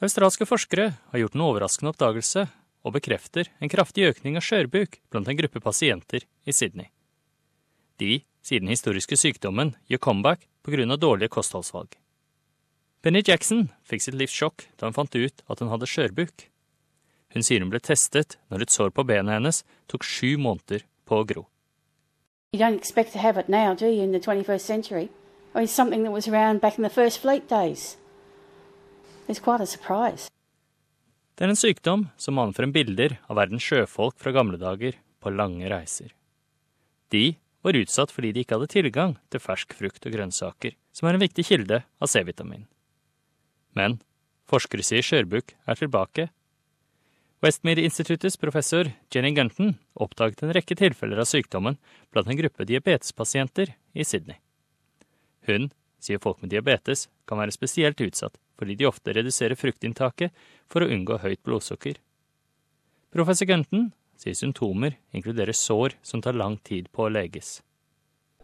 Australske forskere har gjort en overraskende oppdagelse og bekrefter en kraftig økning av skjørbuk blant en gruppe pasienter i Sydney. De sier den historiske sykdommen gjør comeback pga. dårlige kostholdsvalg. Benny Jackson fikk sitt livs sjokk da hun fant ut at hun hadde skjørbuk. Hun sier hun ble testet når et sår på benet hennes tok sju måneder på å gro. You don't expect to have it now, do you, in the 21st century? I mean, something that was around back in. Det er en sykdom som anfører bilder av verdens sjøfolk fra gamle dager på lange reiser. De var utsatt fordi de ikke hadde tilgang til fersk frukt og grønnsaker, som er en viktig kilde av C-vitamin. Men forskere sier skjørbukk er tilbake. Westmere-instituttets professor Jenny Gunton oppdaget en rekke tilfeller av sykdommen blant en gruppe diabetespasienter i Sydney. Hun sier folk med diabetes kan være spesielt utsatt fordi de ofte reduserer fruktinntaket for å unngå høyt blodsukker. Professor Gunton sier symptomer inkluderer sår som tar lang tid på å leges.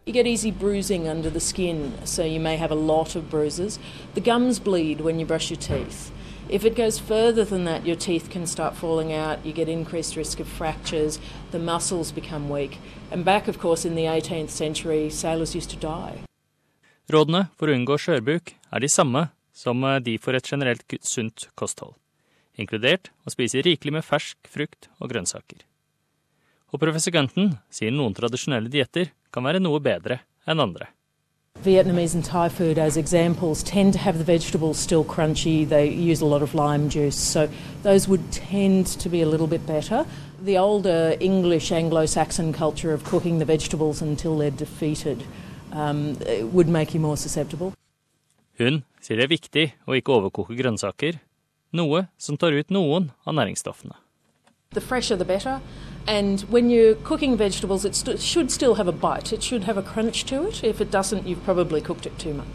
You get easy bruising under the skin, so you may have a lot of bruises. The gums bleed when you brush your teeth. If it goes further than that, your teeth can start falling out, you get increased risk of fractures, the muscles become weak. And back, of course, in the 18th century, sailors used to die. Rådene for å unngå skjørbuk er de samme som eh, de får et generelt sunt kosthold, inkludert å spise rikelig med fersk frukt og grønnsaker. Og professor Gunton sier noen tradisjonelle dietter kan være noe bedre enn andre. Vietnamese and Thai food, as examples, tend to have the vegetables still crunchy. They use a lot of lime juice, so those would tend to be a little bit better. The older English Anglo Saxon culture of cooking the vegetables until they're defeated um, would make you more susceptible. Hun sier det er viktig å ikke overkoke grønnsaker, noe som tar ut noen av næringsstoffene. The fresher the better. And when you're cooking vegetables, it st should still have a bite. It should have a crunch to it. If it doesn't, you've probably cooked it too much.